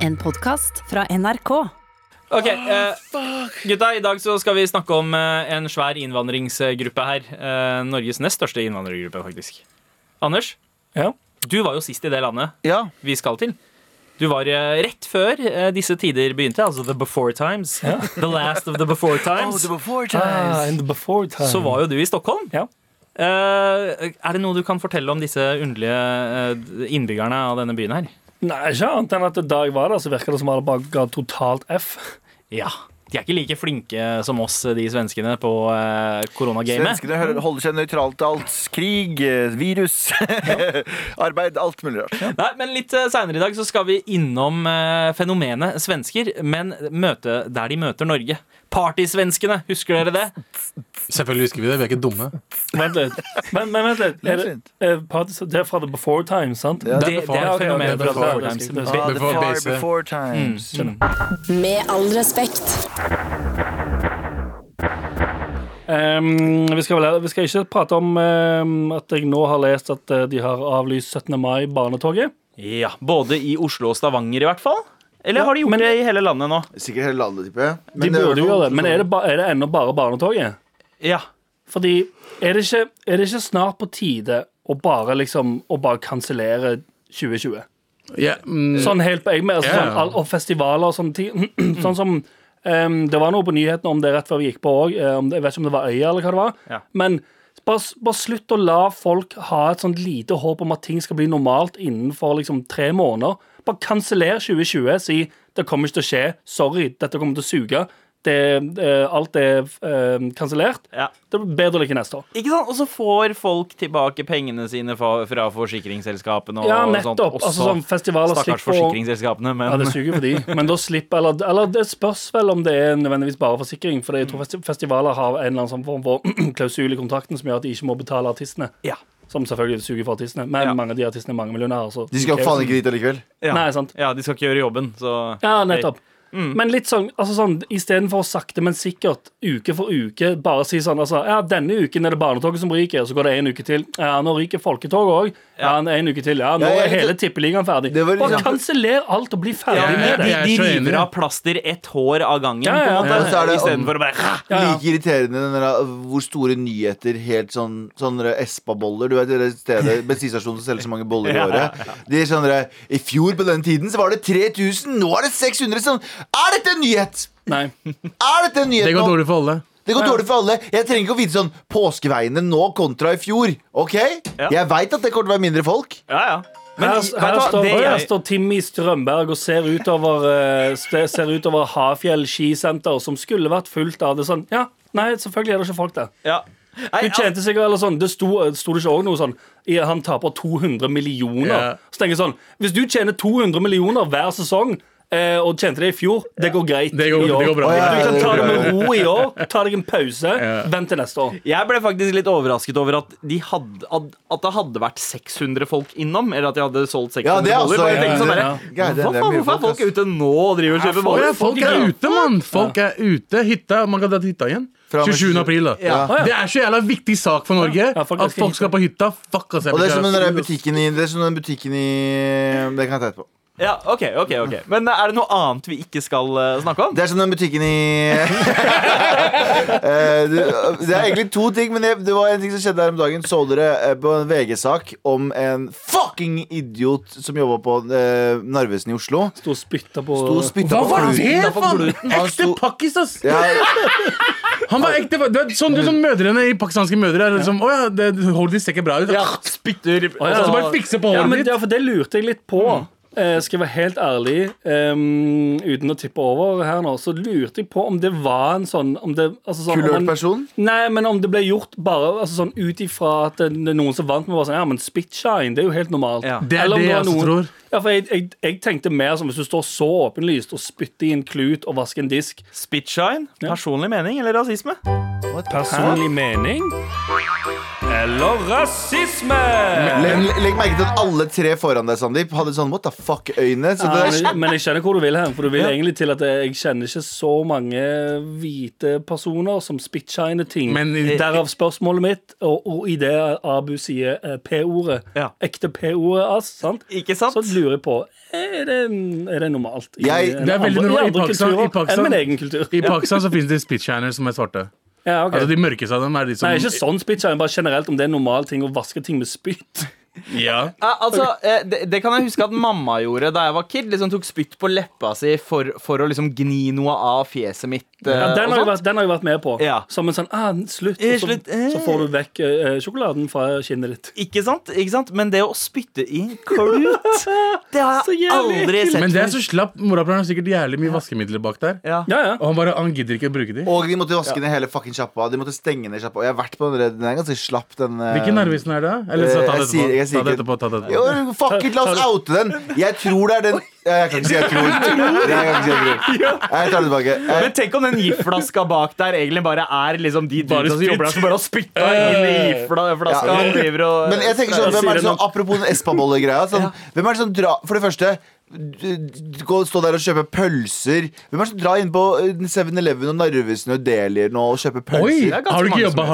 En podkast fra NRK. Ok, eh, gutta, I dag så skal vi snakke om eh, en svær innvandringsgruppe her. Eh, Norges nest største innvandrergruppe, faktisk. Anders, Ja. du var jo sist i det landet Ja. vi skal til. Du var eh, rett før eh, disse tider begynte, altså the before times. The last of the before times. Ah, in the before time. Så var jo du i Stockholm. Ja. Eh, er det noe du kan fortelle om disse underlige eh, innbyggerne av denne byen her? Nei, ikke annet enn at da jeg var der, så virka det som alle bare ga totalt F. Ja. De er ikke like flinke som oss, de svenskene, på uh, koronagamet. Svenskene holder seg nøytralt til alt. Krig, eh, virus, arbeid, alt mulig rart. Nei, men Litt uh, seinere i dag så skal vi innom eh, fenomenet svensker, men møte der de møter Norge. Partysvenskene, husker dere det? Selvfølgelig husker vi det. Vi er ikke dumme. Vent litt. Men, men vent litt. Er det, er party, det er fra the before Times, sant? Ja. Det, det er et ok, ok, fenomen bra, fra The Before Times. Ah, the Before far before times. Med all respekt. Um, vi, skal vel, vi skal ikke prate om um, at jeg nå har lest at uh, de har avlyst 17. mai, barnetoget. Ja, Både i Oslo og Stavanger, i hvert fall. Eller Ja, har de gjort men- det i hele landet nå? Sikkert hele landet, tipper jeg. De det er burde jo gjøre det, men er det, ba, er det ennå bare barnetoget? Ja. Fordi er det, ikke, er det ikke snart på tide å bare liksom Å bare kansellere 2020? Ja, mm, Sånn helt på egen med, altså, yeah. sånn, Og festivaler og sånne ting. sånn som um, Det var noe på nyhetene om det rett før vi gikk på òg. jeg vet ikke om det var Øya eller hva det var. Ja. Men bare, bare slutt å la folk ha et sånt lite håp om at ting skal bli normalt innenfor liksom tre måneder. Bare kanseller 2020. Si det kommer ikke til å skje. Sorry, dette kommer til å suge. Det, eh, alt er uh, kansellert. ja. Det blir bedre å like neste år. Ikke sant? Og så får folk tilbake pengene sine fra, fra forsikringsselskapene. Og Ja, sånt. nettopp. Også Altså, sånn festivaler Stakkars slipper forsikringsselskapene, men Ja, det suger for de. Men da slipper Eller, eller det spørs vel om det er nødvendigvis bare forsikring. For jeg tror festi- festivaler har en eller annen sånn form for klausul i kontrakten som gjør at de ikke må betale artistene. Ja. Som selvfølgelig suger for artistene. Men Ja. mange av de artistene er mange millionærer. De skal faen ikke dit allikevel. Ja. Nei, sant. ja, de skal ikke gjøre jobben, så Ja, nettopp. Men litt sånn, altså sånn istedenfor sakte, men sikkert, uke for uke, bare si sånn altså, Ja, denne uken er det barnetoget som ryker, så går det en uke til. Ja, nå ryker folketoget òg. Ja, en uke til. Ja, nå Ja, er hele tippeligaen ferdig. Bare liksom- kanseller alt og bli ferdig ja, Ja, med det. de så river av plaster ett hår av gangen, Ja, ja, på en måte. Så det- Istedenfor å bare Ja, ja. Like irriterende der, hvor store nyheter Helt sånn Sånne Espa-boller Du vet det stedet Bensinstasjonen som selger så mange boller i Ja, året De er sånn I fjor på den tiden så var det 3000 Nå er det 600 sånn, Er dette en nyhet? Nei. Er dette en nyhet det går nå? dårlig for alle. Det går dårlig for alle Jeg trenger ikke å vite sånn Påskeveiene nå kontra i fjor Ok? Ja. Jeg vet at det kommer til å være mindre folk Ja, ja. Men her, her, hva, står, det her jeg- står Timmy Strømberg og ser utover, uh, ser utover Hafjell skisenter, som skulle vært fullt av det sånn. Ja, nei, selvfølgelig er det ikke folk der. ja. Nei, altså- tjente sikkert eller sånn, Det sto, sto det ikke også noe sånn i- Han taper 200 millioner. Ja. Så tenker jeg sånn Hvis du tjener 200 millioner hver sesong, eh, og tjente det i fjor, det går greit Det går, i år. det går bra. Ja, Du kan ta det med ro i år. Ta deg en pause. Ja. Vent til neste år. Jeg ble faktisk litt overrasket over at, de hadde, at, at det hadde vært 600 folk innom. Eller at de hadde solgt 600 Ja, er boller. Bare ja, tenkte sånn det- der, er Hvorfor er folk, ute nå og driver og kjøper boller? folk er ute, mann! Folk er ute. Hytta. Man kan dra til hytta igjen. 27. april, da. Ja. Det er så jævla viktig sak for Norge Ja, folk at folk skal på hytta. Fuck, ass. jeg Og det er som den butikken i Det er som den butikken i Det kan jeg ta etterpå Ja, ok, ok, ok Men er det noe annet vi ikke skal eh, snakke om? Det er som den butikken i Eh, det, det er egentlig to ting, men det, det var en ting som skjedde her om dagen. Så dere eh, på en VG-sak om en fucking idiot som jobba på eh, Narvesen i Oslo? Sto og spytta på Sto og spytta Hva på var kluten. det, for en. Han Ekte sto- pakkis, ass! Ja, Han var ekte, du er sånn, du, sånn Mødrene i pakistanske mødre er liksom Å ja, det, håret ditt ser ikke bra ut. Ja, spytter. Og så bare fikse på Ja, håret men, ditt. ja, for det lurte jeg litt på. Eh, skal jeg være helt ærlig, um, uten å tippe over her nå, så lurte jeg på om det var en sånn, om det, altså sånn om Kulørt han- person? Nei, men om det ble gjort bare altså sånn ut ifra at det, det er noen som vant med være sånn Ja, men spitshine, det er jo helt normalt. Ja. Det er Eller om det jeg også tror. Ja, for jeg, jeg, jeg tenkte mer som hvis du står så åpenlyst og spytter i en klut og vasker en disk. Spitshine? Personlig mening eller rasisme? Personlig mening? Eller rasisme? Legg, legg merke til at alle tre foran deg, Sandeep, hadde sånn what the fuck-øyne. Så Ja, men, men jeg skjønner hvor du vil hen. For du vil egentlig til at jeg kjenner ikke så mange hvite personer som spitshiner ting. Men Derav spørsmålet mitt, og, og i det Abu sier eh, P-ordet, Ja. ekte P-ordet, ass, sant? Ikke sant? så lurer jeg på Er det, er det normalt? I, Jeg- en Det er veldig normalt. I Pakistan- i Pakistan- enn min egen kultur. I Pakistan så finnes det spitshiner som er svarte. Ja, ok. Altså De mørkeste av dem er de som Nei, ikke sånn spitshiner, bare generelt om det er en normal ting å vaske ting med spytt. Ja. Ja, altså, eh, det, det kan jeg huske at mamma gjorde da jeg var kid. Liksom Tok spytt på leppa si for, for å liksom gni noe av fjeset mitt. Eh, Ja, den, har vært, den har jeg vært med på. Ja. Som en sånn ah, slutt, Eh, og så, slutt, eh. så får du vekk eh, sjokoladen fra kinnet ditt. Ikke sant? ikke sant? Men det å spytte i en klut, det har jeg aldri sett Men det er så slapp. Morapuleren har sikkert jævlig mye vaskemidler bak der. Ja. Ja, ja. Og han bare, han gidder ikke å bruke de. Og de måtte vaske ned hele fucking sjappa. De måtte stenge ned sjappa. Og jeg har vært på den, den er ganske slapp, den eh, Hvilken Narvesen er det? Eller så ta Eh, det etterpå. Ta det etterpå. Jo, fuck it, la oss oute den. Jeg tror det er den Jeg kan ikke si jeg tror. Jeg kan ikke si jeg tror. Jeg tar det tilbake. Men tenk om den giftflaska bak der egentlig bare er liksom de Bare dudene som jobber der som bare har spytta inn i giftflaska. Ja. og og men jeg tenker sånn, hvem er det sånn, apropos den Espa-bolle-greia. Sånn, hvem er det som drar For det første gå, Stå der og kjøpe pølser. Hvem er det som drar inn på eh, 7-Eleven og Narvesen og Delier nå og kjøper pølser? Oi, har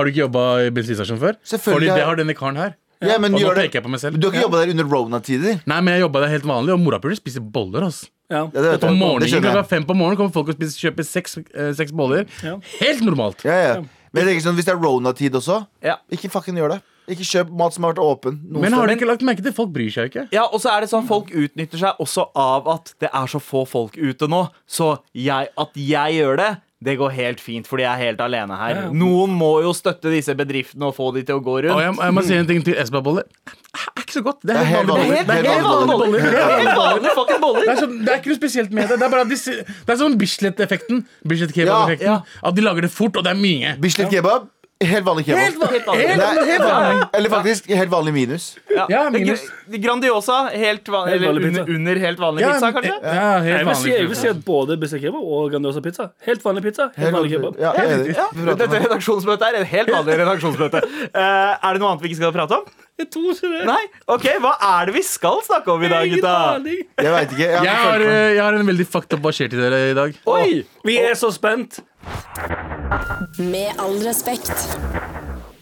du ikke jobba i bensinstasjon før? Fordi det har denne karen her. Ja, men Og nå gjør det peker jeg på meg selv. Du har ikke jobba der under Rona-tider? Nei, men jeg jobba der helt vanlig, og morapuler spiser boller. ass ja. Ja, det vet Om jeg. Det morgenen skjønner klokka fem på morgenen kommer folk og spiser, kjøper seks, eh, seks boller. Ja. Helt normalt. Ja, ja. Men jeg tenker sånn, hvis det er Rona-tid også, Ja. ikke fucking gjør det. Ikke kjøp mat som har vært åpen. noen Men har du ikke lagt merke til Folk bryr seg jo ikke. Ja, og så er det sånn Folk utnytter seg også av at det er så få folk ute nå. Så jeg, at jeg gjør det, det går helt fint, fordi jeg er helt alene her. Ja. Noen må jo støtte disse bedriftene og få de til å gå Og rundt. jeg, jeg må si en ting til Espa-boller. Det er ikke så godt. Det er helt vanlige vanlig. boller. Det er helt Helt vanlige boller. Det er helt Helt vanlige vanlige boller. Det er, sånn, det er ikke noe spesielt med det. Det er bare de, det er sånn Bislett-effekten. Bislett kebab-effekten Ja, ja. At de lager det fort, og det er mye. Bislett kebab, helt vanlig kebab. Helt vanlig. Helt vanlig. Helt Nei, helt vanlig. Eller faktisk helt vanlig minus. Ja, minus. Grandiosa, helt vanlig, Helt eller vanlig under, under helt vanlig Ja, pizza, kanskje? Ja, helt Jeg vil, si, jeg vil si at både Bissa kebab og Grandiosa pizza. Helt vanlig pizza. Helt vanlig kebab. Ja. Ja, Dette redaksjonsmøtet er et helt vanlig redaksjonsmøte. Uh, er det noe annet vi ikke skal prate om? Jeg tror ikke det. Nei? Ok, Hva er det vi skal snakke om i dag, Ingen gutta? aning. Jeg veit ikke. Jeg Jeg har har, ikke eh, jeg har en veldig fucked up i til dere i dag. Oi! Vi er så spent. Med all respekt.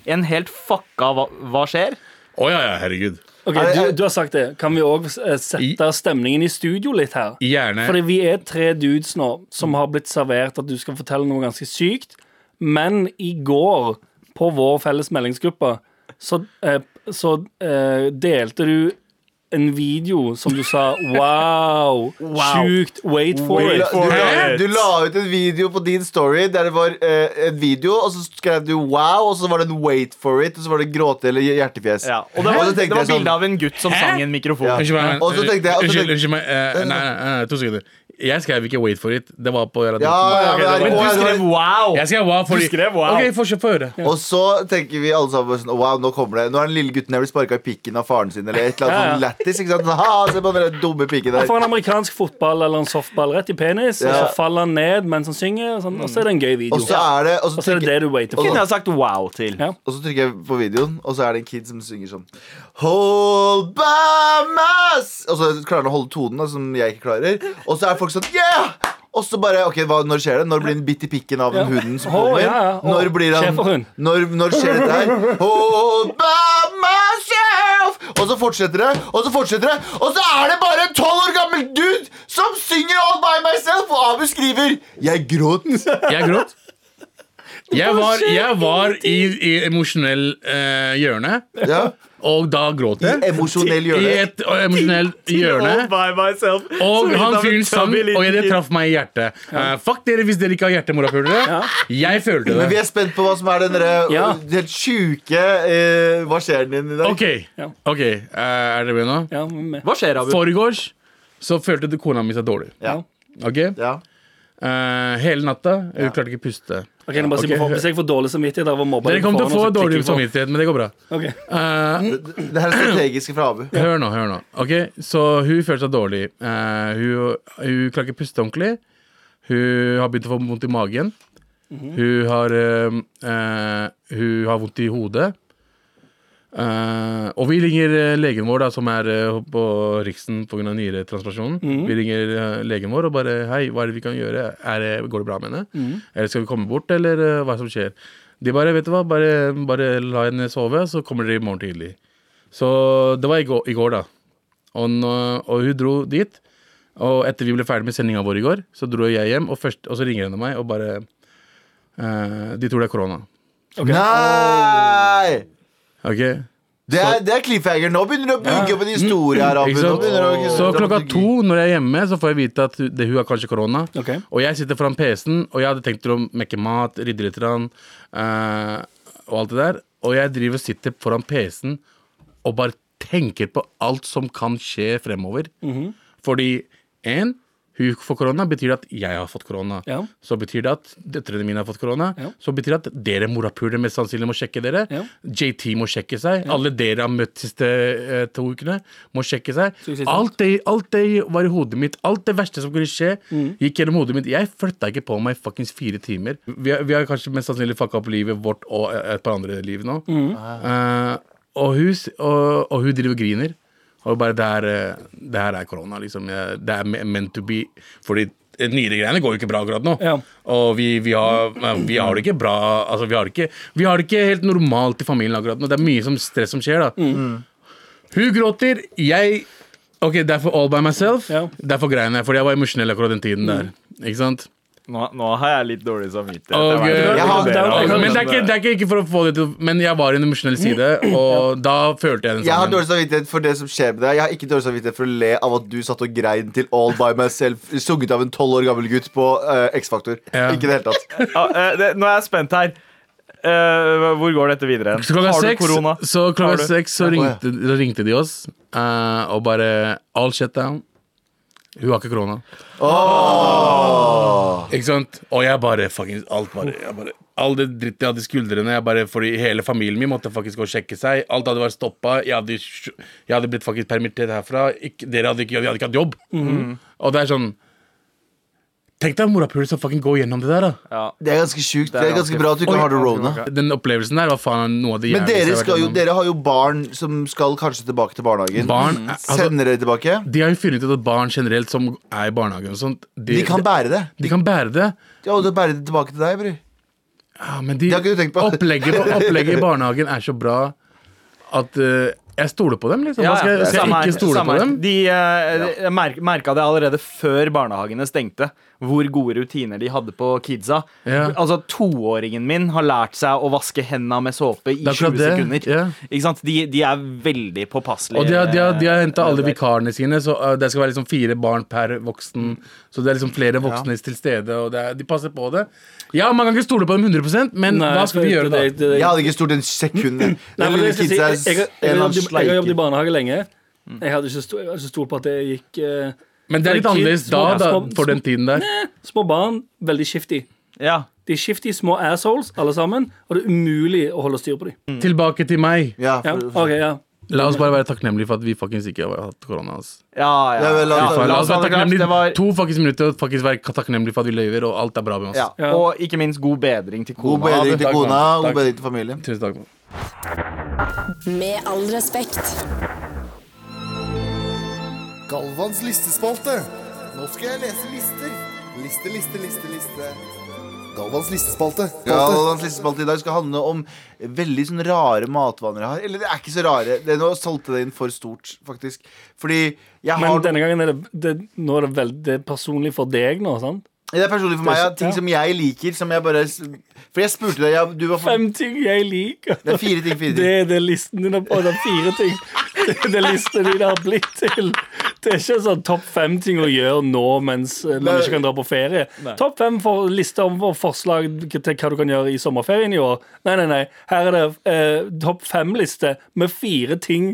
En helt fucka hva, hva skjer? Å ja, ja, herregud. Ok, du, du har sagt det. Kan vi òg sette stemningen i studio litt her? Gjerne. Fordi vi er tre dudes nå som har blitt servert at du skal fortelle noe ganske sykt. Men i går, på vår felles meldingsgruppe, så, eh, så eh, delte du en video som du sa Wow! Sjukt. Wait for wait it. For du, du la ut en video på din story der det var eh, en video, og så skrev du 'wow', og så var det en 'wait for it', og så var det gråte eller hjertefjes. Ja, og det var, Og så det var sånn- bilde av en gutt som Hæ? sang i en mikrofon. Ja. Unnskyld meg. Unnskyld meg. eh, nei, nei, nei, to sekunder. Jeg skrev ikke 'wait for it'. Det var på Ja, ja, radioen. men, Men du skrev wow! Jeg skrev wow fordi Du skrev wow. Ok, få få Ja. Og så tenker vi alle sammen sånn Wow, nå kommer det Nå er den lille gutten her blir sparka i pikken av faren sin, eller et eller annet Ja, ja. sånn lættis. Ikke sant? Ha, se på den dumme pikken der. Han får en amerikansk fotball eller en softball rett i penis, og så faller han ned mens han synger, og, sånn, og så er det en gøy video. Og så er det Og så Og så er det det du waiter Kunne for. jeg sagt wow til. Ja. og så trykker jeg på videoen, og så er det en kid som synger sånn Hold Bamas! Og så klarer han å holde tonen, da, som jeg ikke klarer. Og så er folk sånn Yeah! Og så bare, ok, hva, Når skjer det? Når blir han bitt i pikken av den Ja. hunden som kommer? Oh, ja, ja. Oh, Når blir han når, når skjer dette her? Hold by myself! Og så fortsetter det, og så fortsetter det, og så er det bare en tolv år gammel dude som synger All by myself, og Abu skriver 'Jeg gråt'. Jeg gråt. Jeg var, jeg var i, i emosjonell eh, hjørne, Ja. Og da gråt jeg. Emosjonell I et eh, emosjonelt hjørne. Og han fyren sang, og det traff meg i hjertet. Uh, fuck dere hvis dere ikke har hjertemorapulere. Jeg følte det. Men vi er spent på hva som er den Ja. helt sjuke uh, Hva skjer din i dag? OK, Ja. ok, eh, er dere med nå? Ja, Hva skjer, Abu? Foregårs så følte du kona mi seg dårlig. Ja. Ok? Ja. Eh, hele natta. Hun klarte ikke å puste. Okay, nå okay. si for. Hvis jeg får dårlig samvittighet av å mobbe Dere kommer til å få dårlig samvittighet, men det går bra. Okay. Uh, Det her er strategisk fra Abu. Hør nå, hør nå. Ok, Så hun føler seg dårlig. Uh, hun, hun klarer ikke å puste ordentlig. Hun har begynt å få vondt i magen. Hun har eh, eh, Hun har vondt i hodet. Eh, og vi ringer eh, legen vår, da, som er uh, på Riksen pga. nyretransplantasjonen. Vi ringer uh, legen vår og bare Hei, hva er det vi kan gjøre? Er det, går det bra med henne? Eller skal vi komme bort, eller uh, hva som skjer? De bare, vet du hva, bare, bare la henne sove, så kommer dere i morgen tidlig. Så det var i går, i går da. Og, nå- og hun dro dit. Og etter vi ble ferdig med sendinga vår i går, så dro jeg hjem, og, først, og så ringer henne meg og bare eh, De tror det er korona. Nei! Ok? Det er, det er cliffhanger. Nå begynner du å bygge opp en historie her. Abu. Nå begynner du å- Så klokka to når jeg er hjemme, så får jeg vite at det, hun har kanskje korona. Ok. Og jeg sitter foran PC-en, og jeg hadde tenkt å mekke mat, rydde litt, grann, eh, og alt det der. Og jeg driver og sitter foran PC-en og bare tenker på alt som kan skje fremover. Fordi én, hun får korona, betyr det at jeg har fått korona. Ja. Så betyr det at døtrene mine har fått korona. Ja. Så betyr det at dere morapulere mest sannsynlig må sjekke dere. Ja. JT må sjekke seg. Alle dere har møtt siste eh, to ukene, må sjekke seg. Suksess. Alt det, alt det var i hodet mitt. Alt det verste som kunne skje, Mm. gikk gjennom hodet mitt. Jeg flytta ikke på meg fuckings fire timer. Vi har, vi har kanskje mest sannsynlig fucka opp livet vårt og et par andre liv nå. Mm. Uh, og, hun, og, og hun driver og griner. Og bare det her, eh, det her er korona, liksom. Det er meant to be. Fordi nyregreiene går jo ikke bra akkurat nå. Ja. Og vi, vi, har, vi har det ikke bra Altså, vi har det ikke, vi har det ikke helt normalt i familien akkurat nå. Det er mye som stress som skjer, da. Mm. Hun gråter. Jeg Ok, det er for all by myself. Ja. Er for greiene. Fordi jeg var emosjonell akkurat den tiden der. Ikke sant? Nå, nå har jeg litt dårlig samvittighet. Jeg eh, jeg har- men det er, ikke, det er ikke, ikke for å få det til Men jeg var i en emosjonell side, og da følte jeg den sammen. Jeg har dårlig samvittighet for det som skjer med deg. Jeg har ikke dårlig samvittighet for å le av at du satt og grein til All by myself, sunget av en tolv år gammel gutt på uh, X-Faktor. Ja. Ikke i det hele tatt. Ja, uh, det, nå er jeg spent her. Uh, hvor går dette videre? Så klokka seks, korona? så, klokka seks så, ringte, ringte de oss, uh, og bare All shut down. Hun har ikke korona. Ikke sant? Og jeg bare fuckings Alt bare, jeg bare All det dritt jeg hadde i skuldrene. Jeg bare, fordi hele familien min måtte faktisk gå og sjekke seg. Alt hadde vært stoppa. Jeg hadde, jeg hadde blitt faktisk permittert herfra. Ikke, dere hadde ikke, hadde ikke hatt jobb. Og det er sånn Tenk deg morapuler som fucking går gjennom det der, da. Ja. Det er ganske sjukt. Det er er ganske ganske- bra at du ikke har det rona. Den opplevelsen der var faen noe av det Men jævligste dere, har vært skal jo, gjennom. dere har jo barn som skal kanskje tilbake til barnehagen. Barn, eh, altså, Sender dere tilbake? De har jo funnet ut at barn generelt som er i barnehagen og sånt De kan bære det. de kan bære det. Ja, og du bærer det tilbake til deg, bror. Ja, men de, Det har ikke du tenkt på. opplegget, opplegget i barnehagen er så bra at eh, jeg stoler på dem. Liksom. Hva skal, jeg- skal jeg ikke stole på dem? De uh, jeg merk, merka det allerede før barnehagene stengte, hvor gode rutiner de hadde på kidsa. Ja. Altså Toåringen min har lært seg å vaske henda med såpe i er 20 det, sekunder. ja. Ikke sant? De, de er veldig påpasselige. Og de har, de har, de har henta alle vikarene sine, så eh, det skal være liksom fire barn per voksen. Så det er liksom flere voksne til stede, og det er, de passer på det. Ja, man kan ikke stole på dem 100% men Nei, hva skal vi gjøre da? det- det- det- Jeg hadde ikke stolt en sekund. Nei, men jeg, si, jeg, jeg, jeg, jeg, jeg har jobbet i barnehage lenge. Jeg hadde ikke stolt stol på at det gikk eh, Men det er litt annerledes da, da, for den tiden der. Små barn, veldig skiftig. Ja. De er shifty små assholes, alle sammen, og det er umulig å holde styr på dem. Tilbake til meg. Ja, for, for, ok, ja. La oss bare være takknemlige for at vi faktisk ikke har hatt korona. Altså. Ja, ja. Ja, vel, la oss- Ja, La oss være takknemlige var, to faktisk minutter og faktisk være takknemlige for at vi løyver, og alt er bra med oss. ja. Ja. Og ikke minst god bedring til kona. god bedring til kona, takk, god bedring til familien. Tusen takk. man. Med all respekt. Galvans listespalte. Nå skal jeg lese lister. Liste, liste, liste, liste. Galvans listespalte. Galvans listespalte i dag skal handle om veldig sånn rare matvaner jeg har. Eller det er ikke så rare. Det er nå solgte det inn for stort, faktisk. Fordi jeg Men denne gangen er det, det, nå er det veldig personlig for deg nå, sant? Det er personlig for meg. Ja, ting som jeg liker, som jeg bare For jeg spurte deg jeg, du var for, Fem ting jeg liker. Det er fire ting. Fire Det ting. er det listen din er på. Det er fire ting. Det er det listen din har blitt til. Det er ikke sånn topp fem ting å gjøre nå mens eh, man Nei. ikke kan dra på ferie. Topp fem for liste om forslag til hva du kan gjøre i sommerferien i år. Nei, nei, nei. Her er det eh, topp fem-liste med fire ting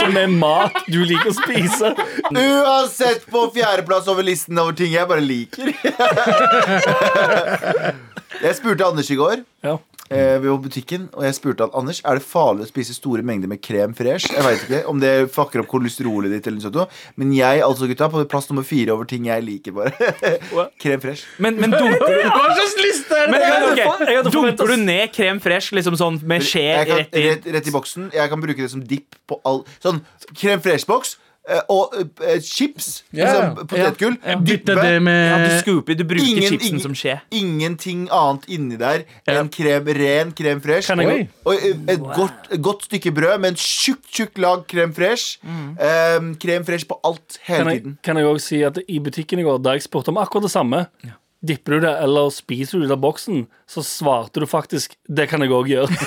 som er mat du liker å spise. Uansett på fjerdeplass over listen over ting jeg bare liker. jeg spurte Anders i går. Ja. eh, vi var på butikken, og jeg spurte han Anders Er det farlig å spise store mengder med krem fresh. Jeg vet ikke om det fucker opp kolesterolet ditt, eller noe sånt, men jeg altså gutta på plass nummer fire over ting jeg liker, bare. krem fresh. Men, men dunker du Hva slags liste er det? men, ok, Jeg Dunker du ned krem fresh liksom sånn med skje kan, rett i rett, rett i boksen. Jeg kan bruke det som dipp på all Sånn krem fresh-boks. Eh, Og eh, chips. Ja. altså potetgull. Bytte dyppe det ja, med du scooper, du bruker Ingen- chipsen ingen- som skje. Ingenting annet inni der enn krem, ren krem fresh. Oi. Og et et godt, godt stykke brød med en tjukk tjukk lag krem fresh. Eh, krem fresh på alt hele Kan jeg, tiden. kan jeg også si at i butikken i går, da jeg spurte om akkurat det samme Dipper du det, eller spiser du det av boksen, så svarte du faktisk Det kan jeg òg gjøre.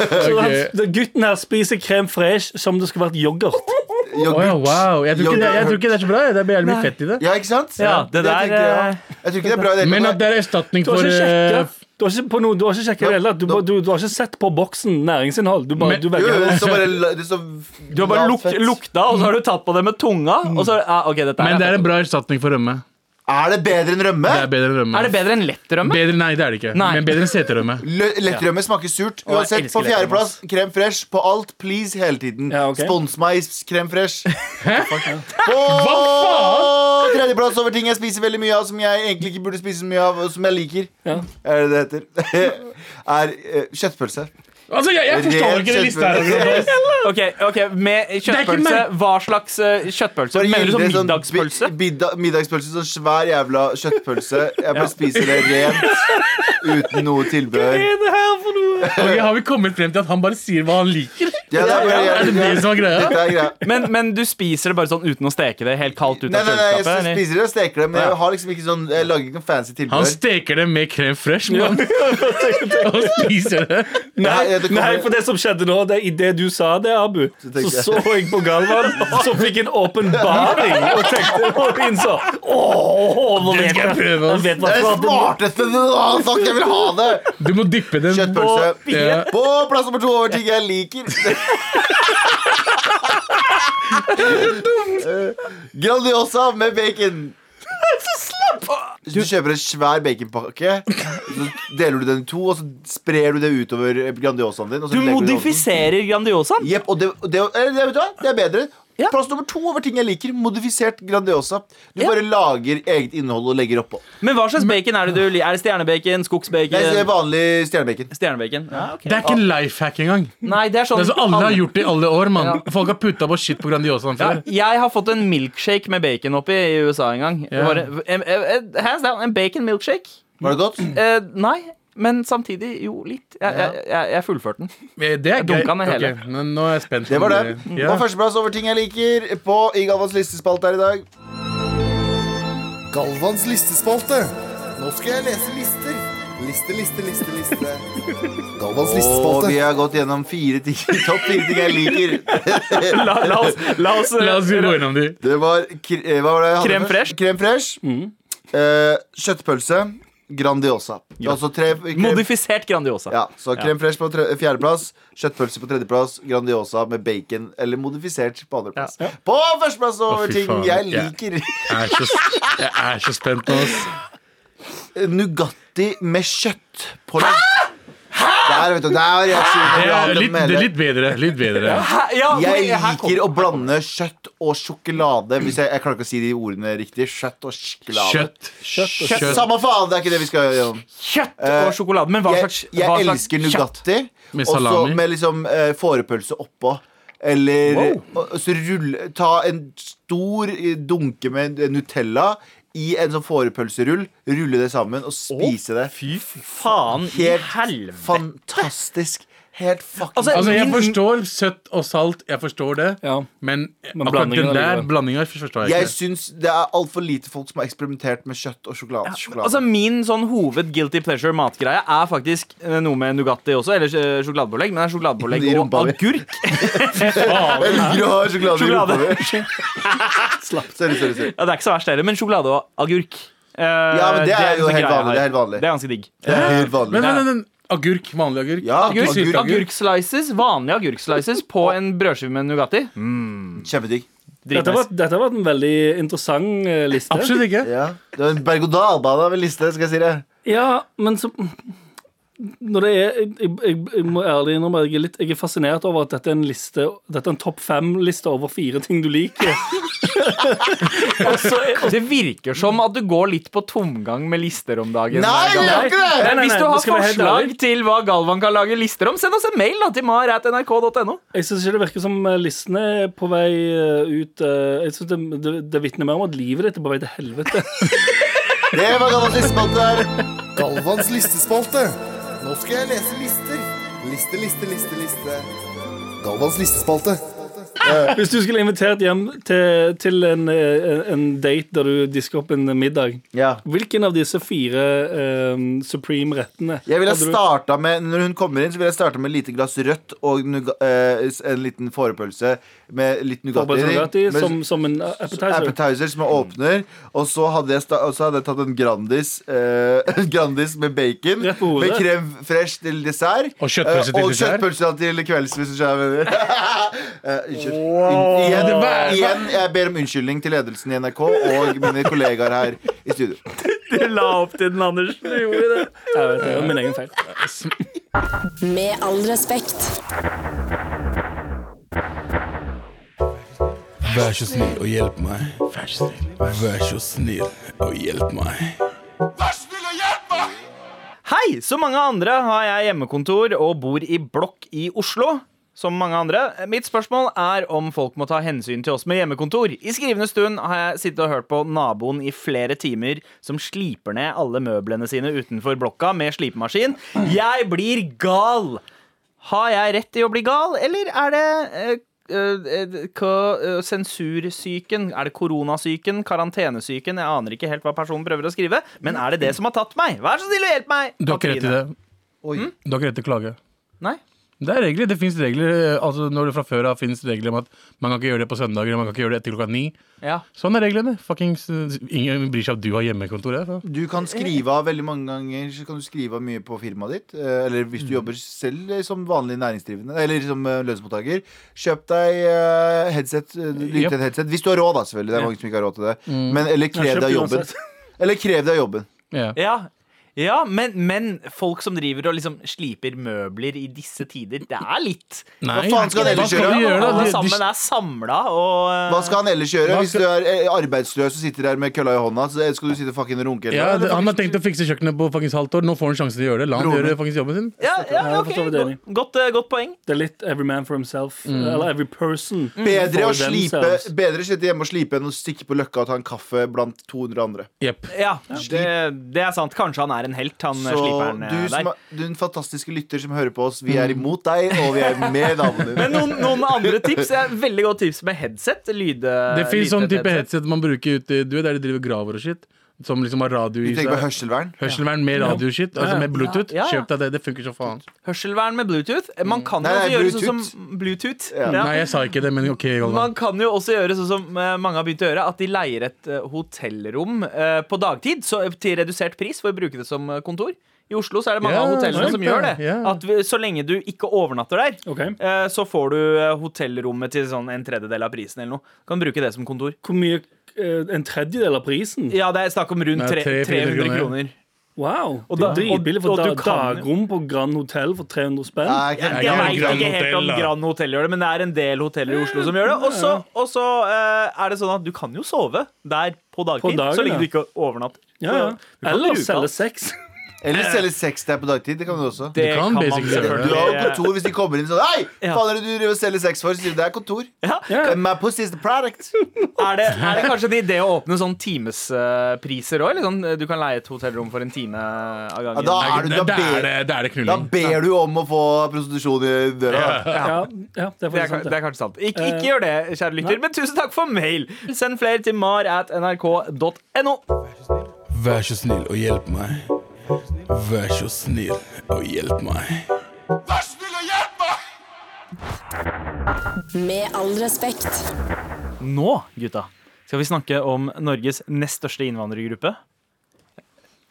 Så han- Gutten her spiser krem fresh som det skulle vært yoghurt. Å ja, wow. Jeg tror, ikke det, jeg tror ikke det er så bra. Det er jævlig mye fett i det. Ja, ikke sant? Ja, det der, tenker jeg, eh, jeg tror ikke det er bra i det hele Men at det er erstatning for du har ikke, på noe, du har ikke sjekket det heller. Du, du, du har ikke sett på boksen næringsinnhold. Du, bare, Men- du Jo, velger jo, så bare det står Du har bare luk, lukta, og så har du tatt på det med tunga. Og så, ah, okay, dette Men det er er, en bra erstatning for rømme. Er det bedre enn rømme? Det er bedre enn rømme. er det bedre enn lettrømme? Bedre, nei, det er det ikke. Nei. Men bedre enn seterømme. Le- Lettrømme smaker surt. Uansett, på fjerdeplass, krem fresh på alt. Please, hele tiden. Ja, okay. Spons meg krem fresh. Hæ? På tredjeplass over ting jeg spiser veldig mye av, som jeg egentlig ikke burde spise så mye av, og som jeg liker. Ja. Er det det heter? er eh, kjøttpølse. Altså, jeg, jeg forstår Ren ikke det lista her. Ok, ok, Med kjøttpølse, hva slags eh, kjøttpølse? Mener du sånn middagspølse? bi- middagspølse, sånn svær jævla kjøttpølse. Jeg bare spiser det rent. Uten noe tilbehør. Ok, har vi kommet frem til at han bare sier hva han liker? Ja, det er, bare, Er det det som er greia? Dette er greia. Men, men du spiser det bare sånn uten å steke det helt kaldt ut Nei, av nei, nei, jeg eller? spiser det og steker det, men jeg har liksom ikke sånn Jeg lager ikke noe fancy Han tilbehør. steker det med krem fresh, mann. Og spiser det. Nei, Nei, det nei, for det som skjedde nå, det, i det du sa det, Abu, så så jeg på Galvan, som fikk en åpenbaring og tenkte og innså Åh, nå vet jeg prøve, Det er det smarteste du har sagt! Jeg vil ha det! Du må dyppe den Kjøttpølse. Ja. På plass nummer to over ting jeg liker. Grandiosa med bacon. Hvis du kjøper en svær baconpakke, så deler du den i to, og så sprer du det utover Grandiosaen din. Og så Du modifiserer Grandiosaen? Jepp, og det, det, det, det, vet du hva? det er bedre. Ja. Plass nummer to over ting jeg liker. Modifisert Grandiosa. Du Ja. bare lager eget innhold og legger oppå. Men hva slags bacon er det du liker? Er det stjernebacon? Nei, det er vanlig stjernebacon. Stjernebacon? Ja, ok. Det er ikke en life hack engang. Nei, det er sånn Det er så alle har gjort det i alle år, mann. Ja. Folk har putta på shit på Grandiosaen ja, før. Jeg har fått en milkshake med bacon oppi i USA en gang. Ja. Bare, en, en, hands down, en bacon milkshake. Var det godt? Eh, nei, men samtidig jo litt. Jeg, jeg, jeg, jeg fullførte den. Det er gøy. Okay. Men nå er jeg spent. Det var det. Ja. Og førsteplass over ting jeg liker på i Galvans listespalte her i dag. Galvans listespalte. Nå skal jeg lese lister. Liste, liste, liste, liste. Galvans Og listespalte. vi har gått gjennom fire ting, topp fire ting jeg liker. La, la oss, la oss, La oss gå innom de. Det var eh, Hva var det jeg hadde Krem først? fresh. Crème fresh. Eh, kjøttpølse. Grandiosa. Altså tre krem- Modifisert Grandiosa. ja, så crème fresh på tre, fjerdeplass, kjøttpølse på tredjeplass, Grandiosa med bacon eller modifisert på andreplass. På førsteplass over oh, ting faen. jeg Ja. liker. Jeg er så, jeg er så spent nå. ass. Nugatti med kjøttpålegg. Der, vet du. Der er Det er litt, det er litt bedre. Litt bedre. Ja, Jeg liker å blande kjøtt og sjokolade. Hvis jeg, jeg klarer ikke å si de ordene riktig. Kjøtt og sjokolade. Kjøtt. Kjøtt. Samme faen, det er ikke det vi skal gjøre. Kjøtt Eh, og sjokolade. Men hva Jeg, slags, jeg slags elsker? Nugatti. Med Og så med liksom uh, fårepølse oppå. Eller Wow. og, så rulle, ta en stor eh, dunke med Nutella i en sånn fårepølserull. Rulle det sammen og spise det. Fy faen i Helt helvete. fantastisk. Helt fucking Altså, Altså, jeg forstår søtt og salt, jeg forstår det. Ja. Men Men akkurat den der blandinga forstår jeg Jeg ikke. syns det er altfor lite folk som har eksperimentert med kjøtt og sjokolade. sjokolade. Altså Min sånn hoved guilty pleasure matgreie er faktisk eh, noe med Nugatti også, eller eh, sjokoladepålegg. Men det er sjokoladepålegg og rumpa agurk. jeg liker å ha sjokolade, Sjokolade. i rumpa mi. Sorry, sorry, sorry. Ja, Det er ikke så verst heller, men sjokolade og agurk. Uh, Ja, men det er jo en sånn helt vanlig, det er helt vanlig. Det er ganske digg. Det er helt vanlig. Men, men, men, men agurk, vanlig agurk? Ja, Agurk, agurk, agurk, Agurkslices, vanlige agurkslices på en brødskive med Nugatti. Kjempedigg. Dette var, dette var en veldig interessant eh, liste. Absolutt ikke. Ja. Det var en berg-og-dal-bane av en liste, skal jeg si det. Ja, men så når det er, jeg, jeg, jeg, jeg må ærlig innrømme jeg er, litt, jeg er fascinert over at dette er en liste Dette er en topp fem-liste over fire ting du liker. Det virker som at du går litt på tomgang med lister om dagen. Nei, det! Nei, nei, Hvis du har forslag til hva Galvan kan lage lister om, send oss en mail da, til mar.nrk.no. Jeg syns ikke det virker som eh, listene er på vei eh, ut eh, Jeg synes Det, det, det vitner mer om at livet ditt er på vei til helvete. Det var Galvans listespalte. Galvans listespalte. Nå skal jeg lese lister. Liste, liste, liste, liste. Galvans listespalte. Hvis du skulle invitert hjem til, til en, eh, en date der du disker opp en middag, Ja. hvilken av disse fire um, supreme rettene Jeg ville starta med Når hun kommer inn, så vil jeg starte med et lite glass rødt og nuga, eh, en liten forepølse med litt Nugatti. Som, som en appetizer? Appetizer som jeg åpner. Og så hadde jeg, sta så hadde jeg tatt en Grandis uh, Grandis med bacon. Med krem fresh til dessert. Og kjøttpølse til uh, og dessert. kjøttpølse til kvelds, hvis du skjønner. Eh, Unnskyld. Wow. Igjen, igjen, jeg ber om unnskyldning til ledelsen i NRK og mine kollegaer her i studio. Du la opp til den, Anders. Du gjorde det. Jeg vet det, var min egen feil. Med all respekt. Vær så snill og hjelp meg. Vær så snill, Vær så snill og hjelp meg. Hei! Som mange andre har jeg hjemmekontor og bor i blokk i Oslo. Som mange andre. Mitt spørsmål er om folk må ta hensyn til oss med hjemmekontor. I skrivende stund har jeg sittet og hørt på naboen i flere timer som sliper ned alle møblene sine utenfor blokka med slipemaskin. Jeg blir gal! Har jeg rett i å bli gal, eller er det eh, eh, eh, sensursyken? Er det koronasyken? Karantenesyken? Jeg aner ikke helt hva personen prøver å skrive. Men er det det som har tatt meg? Vær så snill og hjelp meg! Du har ikke rett i det. Oi. Du har ikke rett til å klage. Nei? Det er regler. Det fins regler. Altså, når det fra før av finnes regler om at man kan ikke gjøre det på søndager, man kan ikke gjøre det etter klokka ni. Ja. Sånn er reglene. Fuckings, ingen bryr seg om du har hjemmekontor. her. Du kan skrive av veldig mange ganger Så kan du skrive av mye på firmaet ditt. eh, Eller hvis du jobber selv eh, som vanlig næringsdrivende, eller som eh, lønnsmottaker. Kjøp deg headset. til Yep. headset. Hvis du har råd, da, selvfølgelig. Det er mange som ikke har råd til det. Men, eller krev deg jobben. Eller krev deg jobben. Ja. Ja, ja men, men folk som driver og liksom sliper møbler i disse tider, det er litt Nei, Hva faen skal han ellers gjøre? gjøre? Alle sammen er samla og eh, Hva skal han ellers gjøre? Hvis du er eh, arbeidsløs og sitter der med kølla i hånda, så skal du sitte fucking runke? Ja, det, han har tenkt å fikse kjøkkenet på fuckings halvt år. Nå får han sjansen til å gjøre det. La han Broren gjøre fuckings jobben sin. ja, ja, ok, godt, godt, eh, godt poeng. Det er litt every man for himself. Eller every person. Bedre å slipe. Bedre å sitte hjemme og slipe enn å stikke på Løkka og ta en kaffe blant 200 andre. Yep. Ja, det, det er sant. Kanskje han er en helt, han eh, Så sliperen eh, du, der. er, du er en fantastiske lytter som hører på oss, vi er imot deg, og vi er med damene dine. Men noen, noen andre tips? er Veldig godt tips med headset. Lyde, Det fins sånn type headset. headset man bruker ute i Du vet der de driver graver og shit? Som liksom har radio Vi i tenker på seg. hørselvern. Hørselvern med radioshit. Altså med Bluetooth. Ja, ja. Kjøp deg det. Det funker så faen. Hørselvern med Bluetooth. Man kan Nei, jo også gjøre sånn Bluetooth. som Bluetooth. Ja. Nei, jeg sa ikke det, men OK. Galvan. Man kan jo også gjøre sånn som eh, mange har begynt å gjøre, at de leier et eh, hotellrom eh, på dagtid så, til redusert pris for å bruke det som eh, kontor. I Oslo så er det mange Ja, av hotellene sant som det. gjør det. Ja. At vi, Så lenge du ikke overnatter der, Ok. eh, så får du eh, hotellrommet til sånn en tredjedel av prisen eller noe. Kan bruke det som kontor. Hvor mye En tredjedel av prisen? Ja, det er snakk om rundt tre, 300 300 kroner. Wow. Og det da- er dritbillig for og- og da, du kan- dagrom på Grand Hotell for 300 spenn. Nei, Jeg, jeg, jeg Grand veit ikke helt om. Grand Hotell gjør det, men det er en del hoteller i Oslo som gjør det. Og så- eh, er det sånn at du kan jo sove der på dagtid, På dagen, så lenge du ikke overnatter. Ja, ja. Eller selge sex. Eller selge sex der på dagtid. Det kan du også. Det kan kan, man basically gjøre. Du har jo kontor hvis de kommer inn sånn Hei, Ja. faen er det du driver og selger sex for? Så sier du det er kontor. Ja. Ja. My pussy is the product. Er, det, er det kanskje en idé å åpne sånn timespriser òg? Sånn, du kan leie et hotellrom for en time av Ja, da er du da er ber, det, det er det da ber du om å få prostitusjon i døra. Ja, ja, det er Det er, sant. det det. er kanskje sant. Ikke, ikke gjør det, kjære lytter, men tusen takk for mail. Send flere til mar at nrk.no. Vær så snill og hjelp meg. Vær så snill og hjelp meg. Vær snill og hjelp meg! Med all respekt. Nå, gutta, skal vi snakke om Norges nest største innvandrergruppe.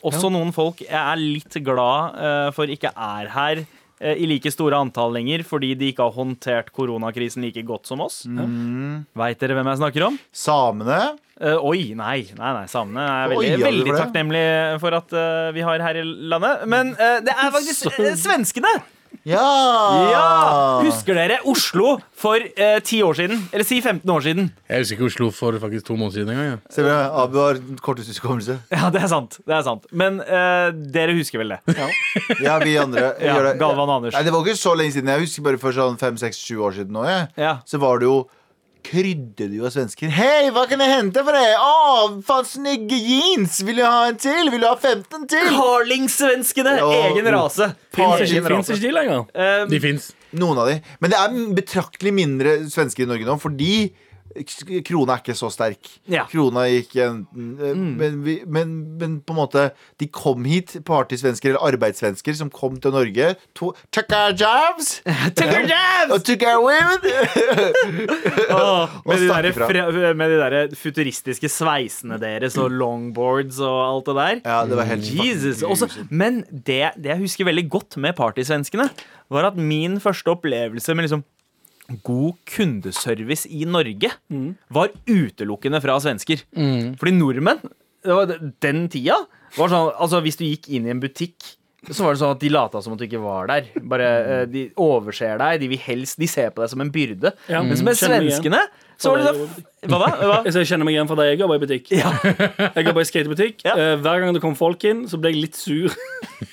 Også noen folk jeg er litt glad eh, for ikke er her eh, i like store antall lenger fordi de ikke har håndtert koronakrisen like godt som oss. Mm. Veit dere hvem jeg snakker om? Samene Eh, oi, nei, nei, nei samene er veldig, ja, veldig takknemlig for at uh, vi har her i landet. Men uh, det er faktisk svenskene! Ja! Ja! Husker dere Oslo for eh, 10 år siden? Eller si 15 år siden? Jeg husker ikke Oslo for faktisk to måneder siden engang. Ja. Se, Abu har kortest hukommelse. Ja, det er sant. det er sant Men eh, dere husker vel det? Ja, vi andre Ja. Galvan og Anders. Nei, det var ikke så lenge siden. Jeg husker bare for sånn 5-6-7 år siden nå, jeg. Ja. Så var det jo Krydder du av svensken. Hei, hva kan jeg hente for deg? Å, faen snygge jeans! Vil du ha en til? Vil du ha 15 til? Carling-svenskene! Egen rase. Fins ikke, de lenger? Um, De fins. Noen av de. Men det er betraktelig mindre svensker i Norge nå, fordi krona er ikke så sterk. Ja. Krona gikk en, men, vi, men, men på en måte De kom hit, partysvensker eller arbeidssvensker, som kom til Norge. To, took our jobs! Took our jobs! Og took our women! Åh, med, de der, fra- med de der futuristiske sveisene deres og longboards og alt det der. Ja, det var helt Jesus. Også, men det, det jeg husker veldig godt med partysvenskene, var at min første opplevelse med liksom god kundeservice i Norge var utelukkende fra svensker. Fordi nordmenn, det var den tida var sånn, altså Hvis du gikk inn i en butikk så var det sånn at De lata som at du ikke var der. Bare eh, De overser deg. De vil helst De ser på deg som en byrde. Ja, Men med svenskene så var det sånn Hva da? Hva? Jeg kjenner meg igjen fra da jeg jobba i butikk. Jeg jobba i skatebutikk. Ja. Eh, hver gang det kom folk inn, så ble jeg litt sur.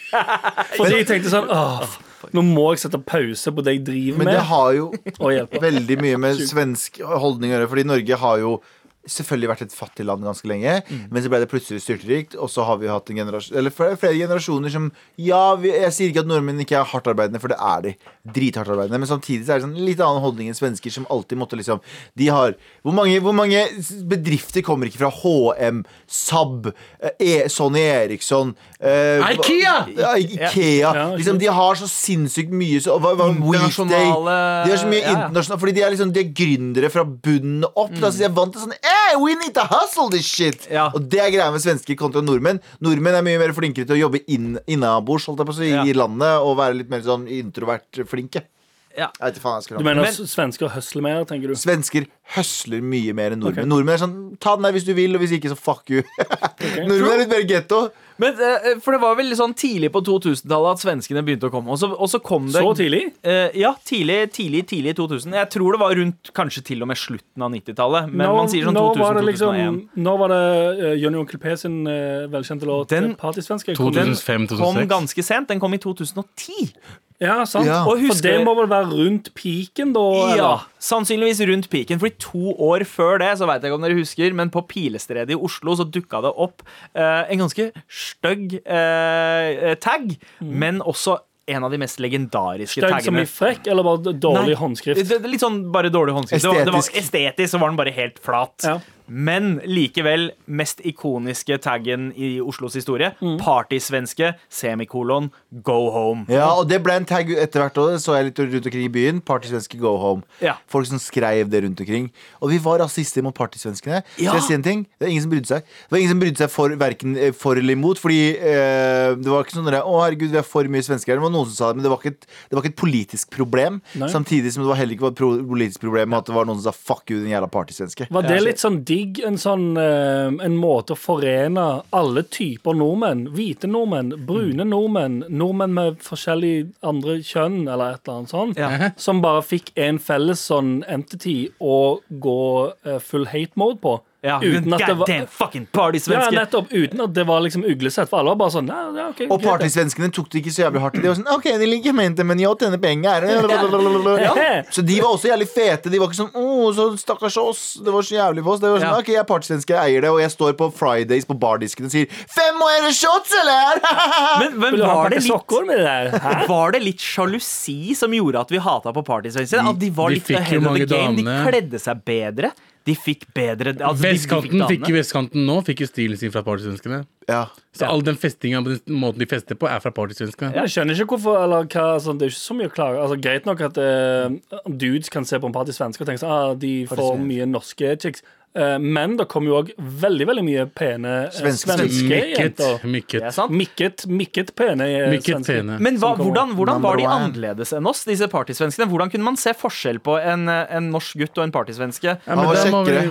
Fordi jeg tenkte sånn Åh, Nå må jeg sette pause på det jeg driver med. Men det har jo veldig mye med svensk holdning å gjøre. Fordi Norge har jo selvfølgelig vært et fattig land ganske lenge. Mm. Men så ble det plutselig styrterikt, og så har vi hatt en generasjon Eller flere, flere generasjoner som Ja, vi, jeg sier ikke at nordmenn ikke er hardtarbeidende, for det er de. Drithardtarbeidende. Men samtidig så er det sånn litt annen holdning enn svensker, som alltid måtte liksom De har Hvor mange, hvor mange bedrifter kommer ikke fra HM, Saab, eh, e, Sonny Eriksson eh, Ikea! Ja, Ikea. Liksom, de har så sinnssykt mye så, hva, hva, Weekday. Internasjonale De har så mye ja, ja. internasjonale Fordi de er liksom De er gründere fra bunnen opp. Da, så de er vant til sånn Hey, we need to hustle this shit! Ja. Og det er greia med svensker kontra nordmenn. Nordmenn er mye mer flinkere til å jobbe inn, innabords holdt jeg på å si, Ja. i landet og være litt mer sånn introvert flinke. Ja. Jeg vet ikke faen jeg skal Du mener Men- svensker høsler mer, tenker du? Svensker høsler mye mer enn nordmenn. Okay. Nordmenn er sånn Ta den der hvis du vil, og hvis ikke, så fuck you. nordmenn er litt mer getto. Men, eh, for det var vel sånn tidlig på 2000-tallet at svenskene begynte å komme. Og så, og så kom det Så tidlig? Uh, ja, tidlig, tidlig, tidlig 2000. Jeg tror det var rundt kanskje til og med slutten av 90-tallet. Men man sier sånn når var det 2000-2001. liksom, nå var det uh, Jonny Onkel P sin uh, velkjente låt Den- eh? 2005-2006. Kom ganske sent. Den kom i 2010. Ja, sant. Ja. Og For det må vel være rundt peaken, da? Ja, eller? Sannsynligvis rundt piken. Fordi to år før det, så vet jeg ikke om dere husker, men på Pilestredet i Oslo så dukka det opp eh, en ganske stygg eh, tag, men også en av de mest legendariske Stygg som i frekk, eller bare dårlig Nei, håndskrift? Er litt sånn bare dårlig håndskrift. Det var, det var Estetisk. estetisk, så var den bare helt flat. Ja. Men likevel mest ikoniske taggen i Oslos historie. Mm. Partysvenske, semikolon, go home. Ja, og det ble en tag etter hvert òg. Så jeg litt rundt omkring i byen. Partysvenske go home. Ja. Folk som skrev det rundt omkring. Og vi var rasister mot partysvenskene. Ja. Skal jeg si en ting? Det var ingen som brydde seg. Det var ingen som brydde seg for, hverken eh, for eller imot. Fordi eh, det var ikke sånn der, Å, herregud, vi er for mye svensker her. Det var noen som sa det, men det var ikke et, det var ikke et politisk problem. Nei. Samtidig som det var heller ikke var et politisk problem at det var noen som sa fuck you, den jævla partysvenske. Var det litt sånn digg, en sånn eh, En måte å forene alle typer nordmenn? Hvite nordmenn, brune nordmenn, nordmenn med forskjellig andre kjønn, eller et eller annet sånt. Ja. Som bare fikk en felles sånn entity å gå eh, full hate mode på. Ja, uten at det var damn fucking ja, nettopp. Uten at det var liksom uglesett. For alle var bare sånn ja, ja, okay, Og partysvenskene tok det ikke så jævlig hardt. De var sånn OK, de liker mente, men jeg tjener penger. Ja. Så de var også jævlig fete. De var ikke sånn 'Å, så stakkars oss'. Det var så jævlig for oss. Det var sånn, Ja. ok, Jeg er partysvenske, jeg eier det, og jeg står på Fridays på bardisken og sier 'Fem og er det shots, eller?' Men, men var, det litt, var det litt sjalusi som gjorde at vi hata på partysvenskene? At de var de litt jo ahead of the game? De kledde seg bedre. De fikk bedre altså, Vestkanten fikk, fikk vestkanten nå Fikk jo stilen sin fra partysvenskene. Ja. Så all den festinga på den måten de fester på, er fra partysvenskene. Jeg skjønner ikke hvorfor eller hva, altså, Det er ikke så mye å klage. Altså, greit nok at uh, dudes kan se på en partysvenske og tenke sånn ah, de får mye norske chicks. Eh, men det kom jo òg veldig veldig mye pene eh, Svenske- svenske Mikket. jenter. Er. Mikket, mikket pene eh, Mikket svenske. pene. Men hva, hvordan, hvordan var de annerledes enn oss, disse partysvenskene? Hvordan kunne man se forskjell på en, en norsk gutt og en partysvenske? Ja, Han var kjekkere.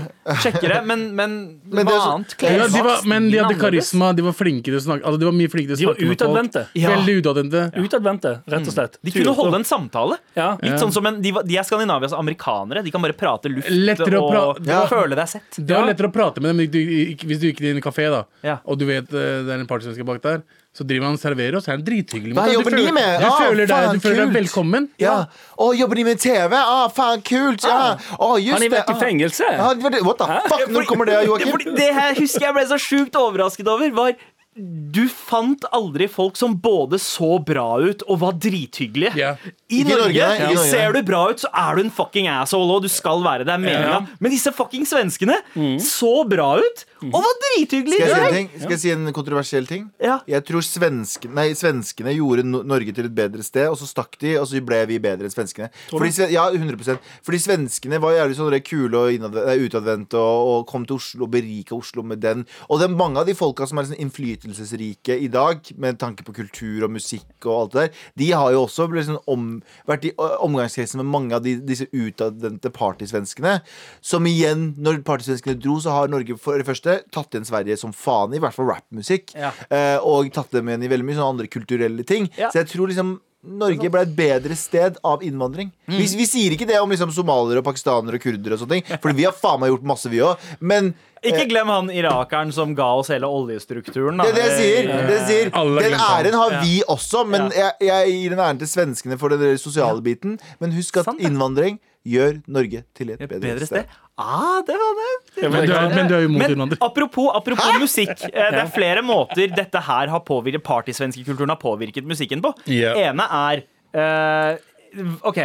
Kjekkere, men, men, Men hva så- annet? Ja, de var, men de hadde karisma, de var flinke til å snakke altså, De var mye flinke til å De var snakke med folk. utadvendte. Ja. Veldig utadvendte. Utadvendte, rett og slett. De kunne holde en samtale. Ja. Litt sånn som en, de, var- de er Skandinavias amerikanere. De kan bare prate luft Lettere å og pra- Ja. føle deg sett. Det var lettere å prate med dem hvis du, ikke- hvis du gikk i en kafé, da Ja. og du vet eh, det er en partysvenske bak der. Så driver han og serverer, og så er han drithyggelig. Hva jobber de med? Du, Ah, føler, deg, du føler deg velkommen. Ja. Å, jobber de med TV? Ah, faen, kult! Ja. Ah, just Han har vært i Ah. fengsel. Ja, det var What the fuck? Når kommer det, Joakim? Det her husker jeg ble så sjukt overrasket over. Var du fant aldri folk som både så bra ut og var drithyggelige. Yeah. I i Norge, Norge, ja. ser du bra ut, så er du en fucking asshole, og du skal være det. er. Ja. Men disse fucking svenskene så bra ut og var drithyggelige. Skal jeg si en ting? Skal jeg si en kontroversiell ting? Ja. Jeg tror svenskene, nei, svenskene gjorde no Norge til et bedre sted, og så stakk de, og så ble vi bedre enn svenskene. Fordi, ja, 100% Fordi svenskene var jævlig sånn kule og utadvendte og, og kom til Oslo og berika Oslo med den. Og det er mange av de folka som er sånn innflytelsesrike i dag, med tanke på kultur og musikk og alt det der, de har jo også liksom om, vært i omgangskretsen med mange av de, disse utadvendte partysvenskene. Som igjen, når partysvenskene dro, så har Norge for det første tatt igjen Sverige som faen, i hvert fall rappmusikk. Ja. Eh, og tatt dem igjen i veldig mye sånne andre kulturelle ting. Ja. Så jeg tror liksom Norge ble et bedre sted av innvandring. Mm. Vi, vi sier ikke det om liksom somaliere, og pakistanere og kurdere og sånne ting, for vi har faen meg gjort masse, vi òg. Men Ikke glem han irakeren som ga oss hele oljestrukturen. Da. det er det jeg sier. Det er jeg sier. Den æren har vi også, men jeg, jeg gir den æren til svenskene for den sosiale biten. Men husk at innvandring gjør Norge til et bedre sted. Ah, det var det. Men du er, men du er jo imot Men innvandrere. apropos, apropos musikk. eh, Det er flere måter dette her har påvirket partysvenskekulturen har påvirket musikken på. Yeah. ene er eh, OK.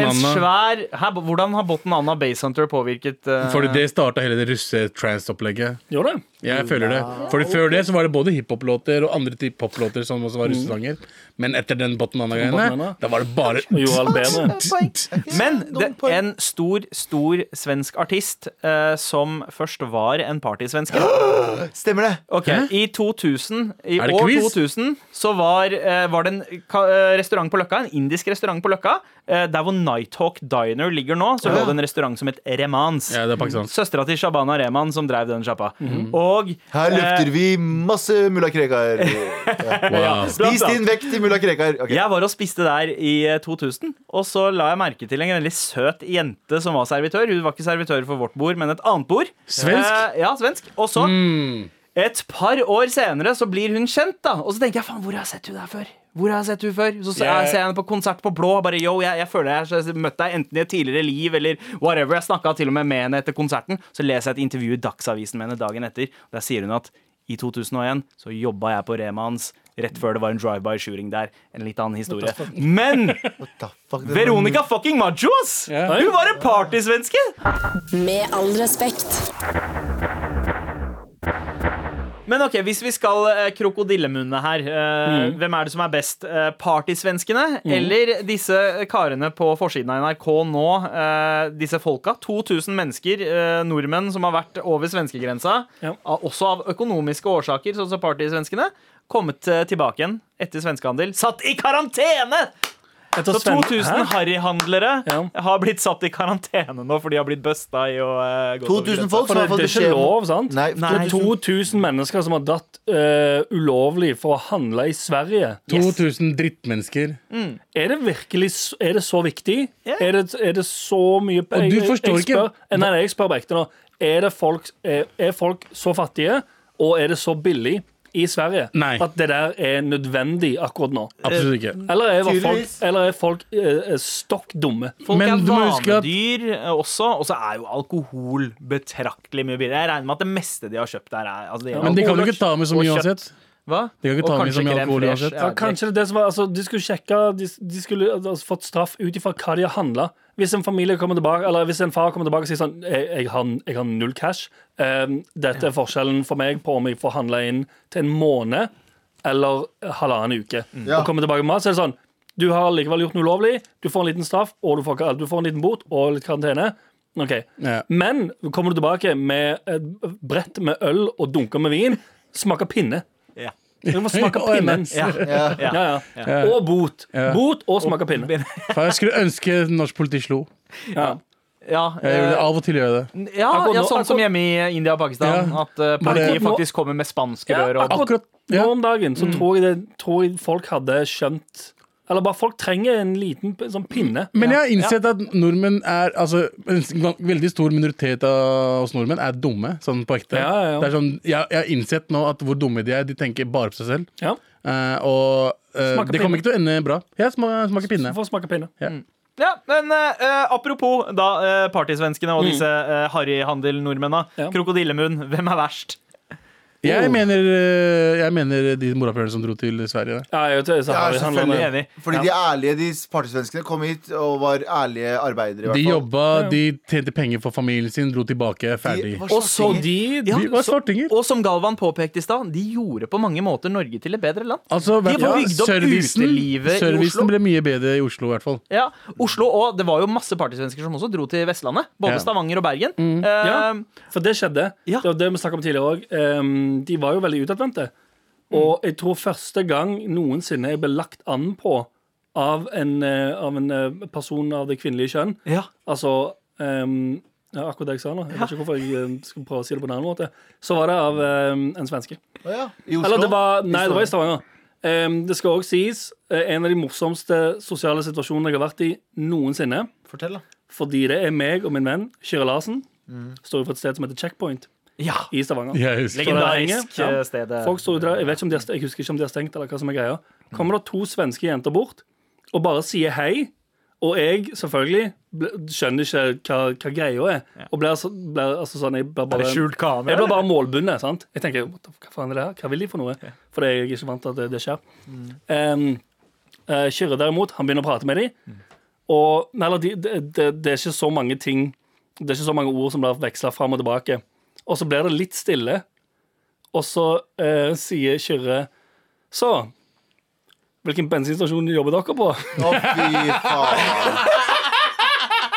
En svær her, Hvordan har Botten Anna Basehunter påvirket uh... Fordi det starta hele det russe-trans-opplegget. Gjorde det? Jeg føler det. Fordi Før det så var det både hiphop-låter og andre typer poplåter som også var russesanger. Men etter den Botten Anna-greiene, da var det bare. Men det, en stor, stor svensk artist uh, som først var en partysvenske. Stemmer det? Ok, I 2000, i år 2000 så var, uh, var det en ka restaurant på Løkka, en indisk restaurant på Løkka. Eh, der hvor Nighthawk Diner ligger nå, så lå det en restaurant som het Remans. Ja, det pakistansk. Søstera til Shabana Rehman som drev den sjappa. Mm. Og Her løfter eh, vi masse mulla Krekar. Wow. Spis din vekt i mulla Krekar. Okay. jeg var og spiste der i eh, 2000, og så la jeg merke til en veldig søt jente som var servitør. Hun var ikke servitør for vårt bord, men et annet bord. Svensk? Eh, ja, svensk. Og så, Mm. et par år senere, så blir hun kjent, da. Og så tenker jeg, faen, hvor har jeg sett hun der før? Hvor har jeg sett henne før? Så ser jeg, ser jeg henne på konsert på Blå. Bare, yo, jeg, jeg føler jeg har møtt deg enten i et tidligere liv eller whatever. Jeg snakka til og med med henne etter konserten. Så leser jeg et intervju i Dagsavisen med henne dagen etter. Og Der sier hun at i 2001 så jobba jeg på Remans rett før det var en drive-by shooting der. En litt annen historie. Men What the fuck, det var- Veronica fucking Majos! Hun var en partysvenske! Med all respekt. Men ok, hvis vi skal uh, krokodillemunne her, mm. hvem er det som er best? Eh, partysvenskene eller disse karene på forsiden av NRK nå? Eh, disse folka. 2000 mennesker, eh, nordmenn, som har vært over svenskegrensa. Ja. av- Også av økonomiske årsaker, sånn som partysvenskene. Kommet eh, tilbake igjen etter svenskehandel. Satt i karantene! Så 2000 Hæ? harryhandlere Ja. har blitt satt i karantene nå fordi de har blitt busta i å uh, gå over 2000 grensa. folk som det, har fått det er ikke lov, sant? Nei, Nei. Det er 2000 mennesker som har dratt uh, ulovlig for å handle i Sverige. 2000 drittmennesker. Er det virkelig Er det så viktig? Yeah. Er, det, er det så mye Og du forstår ikke- spør, Nei, nei, jeg spør på ekte nå. Er, det folk, er, er folk så fattige, og er det så billig i Sverige Nei. at det der er nødvendig akkurat nå? Absolutt ikke. Eller er folk, eller er folk eh, stokk dumme? Folk Men er du må huske at- vanedyr eh, også, og så er jo alkohol betraktelig mye billigere. Jeg regner med at det meste de har kjøpt der, er altså, de har Men de kan jo alkohol ikke ta med så og mye kjøtt. uansett. Hva? De kan ikke Og ta med kanskje så mye crème alkohol fraîche. uansett. Ja, kanskje det er det som var, altså, De skulle sjekke De, de skulle altså, fått straff ut ifra hva de har handla. Hvis en familie kommer tilbake Eller hvis en far kommer tilbake og sier sånn Jeg, jeg, har, jeg har null cash. Um, dette er forskjellen for meg på om jeg får handla inn til en måned eller halvannen uke. Mm. Og kommer tilbake med mat, så er det sånn Du har likevel gjort noe ulovlig. Du får en liten straff, og du får, du får en liten bot og litt karantene. Ok. Ja. Men kommer du tilbake med et brett med øl og dunker med vin, smaker pinne. Ja. Det må smake ja, pinnen. nice. Ja. Ja. Ja, ja. Og bot. Ja. Bot og smake pinne. Faen, Jeg skulle ønske norsk politi slo. Ja. Ja, Jeg vil eh, av og til gjøre det. ja, Akkurat ja, nå- sånn som akkurat- hjemme i India og Pakistan. Ja. At eh, politiet Nå- faktisk kommer med spanske Ja, rør. Og, akkurat ja. nå om dagen så tror, jeg det, tror jeg folk hadde skjønt Eller bare folk trenger en liten sånn pinne. Men jeg har innsett at nordmenn er Altså, en veldig stor minoritet av oss nordmenn er dumme. Sånn på ekte. Ja, ja, ja. Det er sånn, jeg, jeg har innsett nå at hvor dumme de er. De tenker bare på seg selv. Ja, Eh, og uh, det kommer ikke til å ende bra. Jeg sma- smaker pinne. Får smake pinne. ja, men uh, apropos da uh, partysvenskene og disse uh, harryhandel-nordmennene. Ja. Krokodillemunn, hvem er verst? Jeg mener, eh, jeg mener de morapulerne som dro til Sverige. Ja, jeg vet, så har jeg er selvfølgelig. Enig. Fordi de ærlige, de partysvenskene kom hit og var ærlige arbeidere. i hvert De jobba, de tjente penger for familien sin, dro tilbake, ferdig. De Og så de De var svartinger. Og som Galvan påpekte i stad, de gjorde på mange måter Norge til et bedre land. Altså, De var ja, bygd opp servicen, utelivet i servicen ble mye bedre i Oslo, i hvert fall. Ja, Oslo, og Det var jo masse partysvensker som også dro til Vestlandet. Både Ja. Stavanger og Bergen. Eh, Ja. For det skjedde. Ja. Det var det vi snakket om tidligere òg. De var jo veldig utadvendte. Og jeg tror første gang noensinne jeg ble lagt an på av en, eh, av en eh, person av det kvinnelige kjønn ja. Altså um, ja, Akkurat det jeg sa nå. Jeg vet ikke hvorfor jeg eh, skal prøve å si det på en annen måte. Så var det av um, en svenske. Ja, I Oslo? Eller det var Nei, det var i Stavanger. Um, det skal òg sies en av de morsomste sosiale situasjonene jeg har vært i noensinne. Fortell, da. Fordi det er meg og min venn Kyrre Larsen. Står jo for et sted som heter Checkpoint ja. i Stavanger. Legendarisk Ja. eh, sted. eh. Folk står der, jeg, vet ikke om de har, jeg husker ikke om de har stengt, eller hva som er greia. Kommer det to svenske jenter bort og bare sier hei, og jeg selvfølgelig ble, skjønner ikke hva, hva greia er. Og blir, altså- blir altså sånn Jeg blir Er bare, jeg blir bare målbundet. sant? Jeg tenker Hva faen er det her? Hva vil de for noe? For jeg er ikke vant til at det, det skjer. Um, uh, Kyrre derimot, han begynner å prate med dem. Og nei, eller, de, det, det, det er ikke så mange ting Det er ikke så mange ord som blir veksla fram og tilbake. Og så blir det litt stille, og så eh, sier Kyrre Så, hvilken bensinstasjon jobber dere på? Å, fy faen.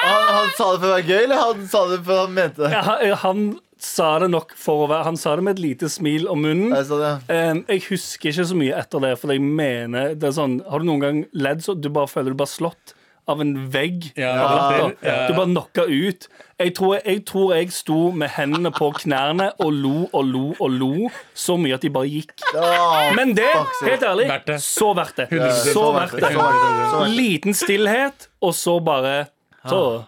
Han, han sa det for å være gøy, eller han sa det for han mente det? Ja, han, han sa det nok for å være Han sa det med et lite smil om munnen. Jeg sa det. Eh, jeg husker ikke så mye etter det, for jeg mener det er sånn, Har du noen gang ledd så du bare føler du bare slått av en vegg? Ja, ja. Du bare knocka ut. Jeg tror, jeg tror jeg sto med hendene på knærne og lo og lo og lo så mye at de bare gikk. Men det, helt ærlig, så verdt det, så verdt det. Liten stillhet, og så bare Så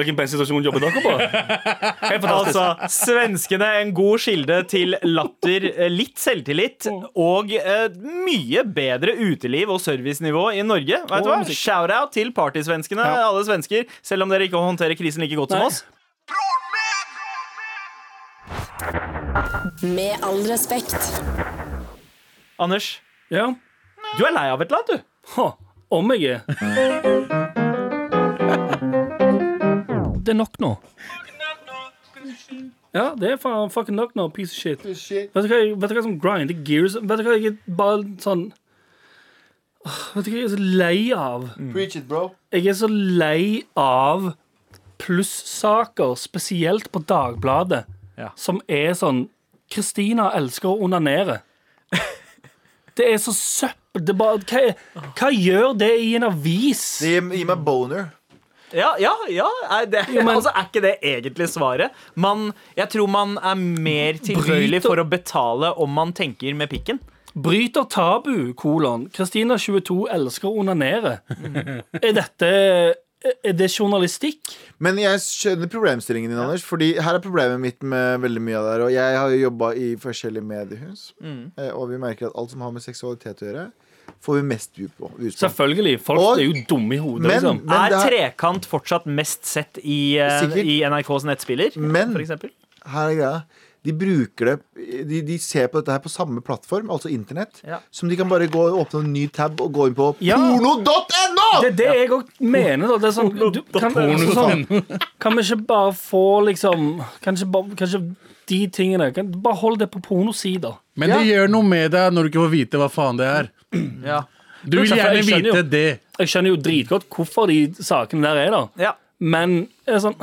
Hvilken bensinstasjon jobber dere på? Altså, svenskene en god kilde til latter, eh, litt selvtillit og eh, mye bedre uteliv og servicenivå i Norge. Vet du hva? Shout-out til partysvenskene, Ja. alle svensker. Selv om dere ikke håndterer krisen like godt som oss. Med all respekt. Anders, Ja. du er lei av et eller annet, du. Ha, om jeg er. Det er nok nå. Ja, det er faen fucking nok nå, piece of shit. Shit. Vet du hva, vet du hva som grinder gears? Vet du hva jeg er bare sånn Åh, Vet du hva jeg er så lei av? Preach it, bro. Jeg er så lei av plussaker, spesielt på Dagbladet, Ja. som er sånn Kristina elsker å onanere. Det er så søppel. Det bare, hva, hva gjør det i en avis? Det gir, gir meg boner. Ja, ja, ja. Er, det, Jo, men- altså, er ikke det egentlig svaret? Man, jeg tror man er mer tilbøyelig for å betale om man tenker med pikken. Bryter tabu, kolon. Kristina 22 elsker å onanere. Er dette Er det journalistikk? Men jeg skjønner problemstillingen din, Anders. Fordi her er problemet mitt med veldig mye av det her. Og jeg har jo jobba i forskjellige mediehus, Mm. eh, og vi merker at alt som har med seksualitet å gjøre, får vi mest view på. views på. Selvfølgelig. Folk Og- er jo dumme i hodet, Men, liksom. men, er Trekant fortsatt mest sett i, eh, Sikkert. i NRKs nettspiller? Men- for eksempel? her er greia. De bruker det de, de ser på dette her på samme plattform, altså internett, Ja. som de kan bare gå og åpne en ny tab og gå inn på Ja. porno.no! Det er det jeg òg mener. Da. Det er sånn, du, kan, sånn, kan vi ikke bare få liksom Kanskje kanskje de tingene kan, Bare hold det på pornosider. Men det gjør noe med deg når du ikke får vite hva faen det er. Ja. Du vil gjerne vite jo. det. Jeg skjønner jo dritgodt hvorfor de sakene der er der. ja. men er sånn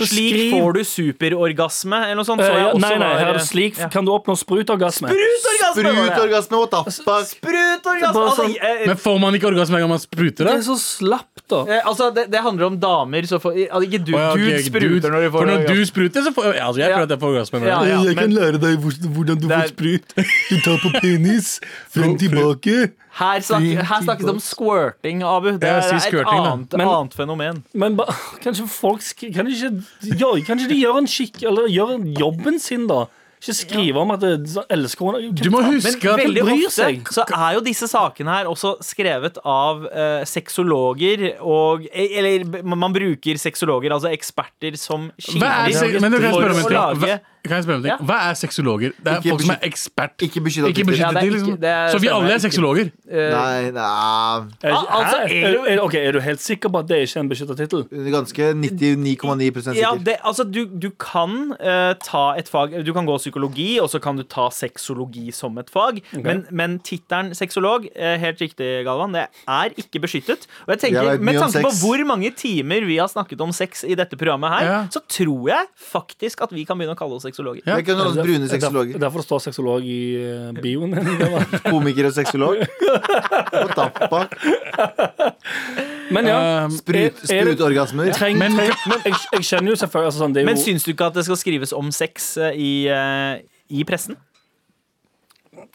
Slik får du superorgasme, eller noe sånt. så Eh, jeg også Nei, nei, her er slik Ja. kan du oppnå sprutorgasme. Sprutorgasme! det. Sprutorgasme, what the fuck? Sprutorgasme! Bare Altså, sånn- eh, Men får man ikke orgasme en gang man spruter? Det Det er så slapt, da. eh, altså det, det handler om damer, så får altså, Ikke du, Oh, ja, okay, du spruter når du får For når du spruter, så får ja, altså, Jeg Ja. føler at jeg får orgasme. Ja, ja, jeg kan men lære deg hvordan du er- får sprut. Du tar på penis, frem tilbake. her, snak, her snakkes det om squirting, Abu. Det Ja, er et annet, annet fenomen. Men ba, kanskje folk kan ikke, gjøre, Kanskje de gjør en skikk Eller gjør jobben sin, da? Ikke skrive om at de elsker henne. Du må huske at veldig bryr seg. så er jo disse sakene her også skrevet av uh, sexologer og Eller man bruker sexologer, altså eksperter, som er kilder men du kan spørre om kan jeg spørre om ting? Ja. Hva er sexologer? Det er Ikke folk som er beskytt- ekspert. Ikke beskytta Ikke beskyttet Ja, det er til, ikke- liksom. det er- Så vi alle er ikke. sexologer. eh, Nei, nei Er, altså, hæ? er er, du- er, ok, er du helt sikker på at det ikke er en beskytta tittel? Ganske 99,9% Ja, sikker. det, altså du, du kan eh, ta et fag Du kan gå psykologi, og så kan du ta sexologi som et fag. Men, men tittelen sexolog, eh, helt riktig, Galvan, det er ikke beskyttet. Og jeg Jeg tenker, vet Med mye om tanke på sex. hvor mange timer vi har snakket om sex i dette programmet her, Ja. så tror jeg faktisk at vi kan begynne å kalle oss sexologer. Ja. Det kan kalles brune er sexologer. derfor- Derfor står sexolog i uh, bioen Komiker og sexolog. What the fuck? Men ja. Um, Sprut, Er- er sprutorgasmer. Treng, Men- treng, jeg, jeg kjenner jo selvfølgelig altså, sånn, det er Men syns du ikke at det skal skrives om sex eh, i, eh, i pressen?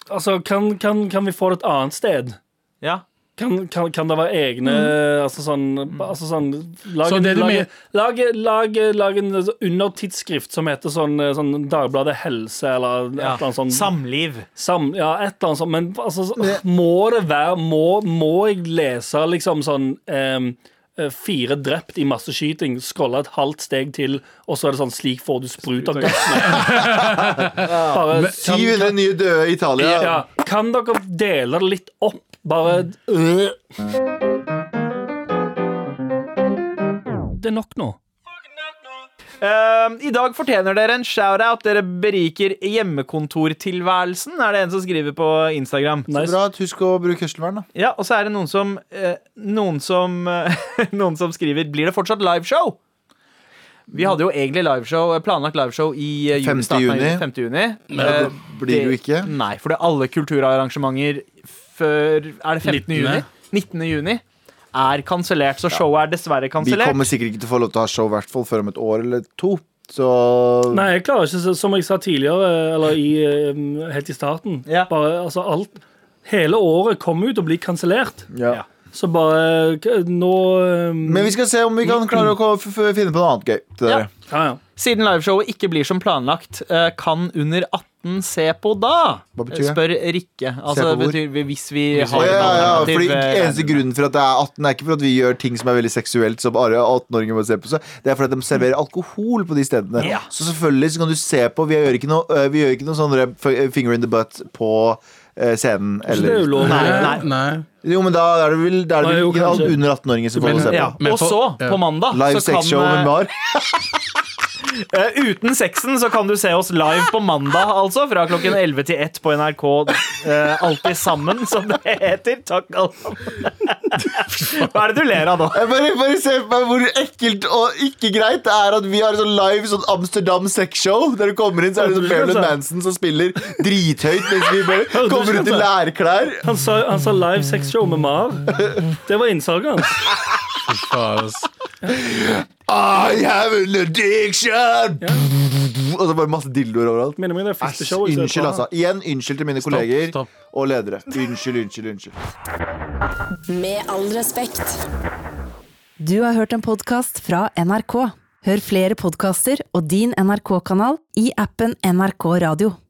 altså, kan, kan, kan vi få det et annet sted? Ja. Kan, kan, kan det være egne Altså sånn, altså sånn lag, Så en- det du lag, mener- lag, lag, lag en undertidsskrift som heter sånn, sånn Dagbladet Helse eller et ja. eller annet sånt. Samliv. sam, Ja, et eller annet sånt. Men altså, må det være Må, må jeg lese liksom sånn eh, Fire drept i masseskyting, skrolla et halvt steg til, og så er det sånn 'slik får du sprut av kan, 700 nye døde i Italia. ja, kan dere dele det litt opp? Bare øh. Det er nok nå. Uh, I dag fortjener dere en shout-out. Dere beriker hjemmekontortilværelsen, er det en som skriver på Instagram. Så Nice. bra. Husk å bruke hørselvern, da. Ja, Og så er det noen som uh, Noen som uh, Noen som skriver Blir det fortsatt liveshow? Vi hadde jo egentlig liveshow planlagt liveshow i juni, 5. juni. 5. juni. Men det blir jo ikke. Nei, for det er alle kulturarrangementer før Er det 15. 19. juni? 19. juni er kansellert, så showet er dessverre Vi kommer sikkert ikke til å få lov til å ha show i hvert fall før om et år eller to. Så Nei, jeg klarer ikke, som jeg sa tidligere, eller i, helt i starten Ja. Bare, altså alt Hele året kommer ut og blir kansellert. ja. Så bare nå eh, Men vi skal se om vi kan klare å finne på noe annet gøy til dere. ja, ja. Siden liveshowet ikke blir som planlagt, eh, kan under 18 se på da? Hva betyr det? Spør Rikke. Altså, på hvor? betyr hvis vi har ja, ja, ja, fordi eh, Eneste grunnen for at det er 18, er ikke for at vi gjør ting som er veldig seksuelt, som 18-åringer må se på seg. Det er fordi de serverer alkohol på de stedene. Ja. Så selvfølgelig så kan du se på. Vi gjør ikke noe, øh, vi gjør ikke noe sånn finger in the butt på scenen. Så det er jo ulovlig. Nei, Nei, nei. Jo, men da er det vel, da er det Nei, jo, under 18-åringer som får se på. Ja. Og så, ja. på mandag, Live så kan sexshow med eh, Eh, Uten sexen så kan du se oss live på mandag, altså. Fra klokken 11 til 1 på NRK. uh, alltid sammen, som det heter. Takk, alle. Hva er det du ler av nå? Jeg bare, bare se på meg hvor ekkelt og ikke greit det er at vi har sånn live sånn Amsterdam sexshow. Der du kommer inn, så er det sånn Marilyn Manson som spiller drithøyt mens vi bare kommer ut i lærklær. Han sa, han sa live sexshow med Mar. Det var innsalget hans. Faen, ass. I have an addiction! Og så bare masse dildoer overalt. Minner meg det første Æsj, showet. jeg så unnskyld, altså. Igjen unnskyld til mine kolleger stopp. og ledere. Unnskyld, unnskyld, unnskyld. Med all respekt. Du har hørt en podkast fra NRK. Hør flere podkaster og din NRK-kanal i appen NRK Radio.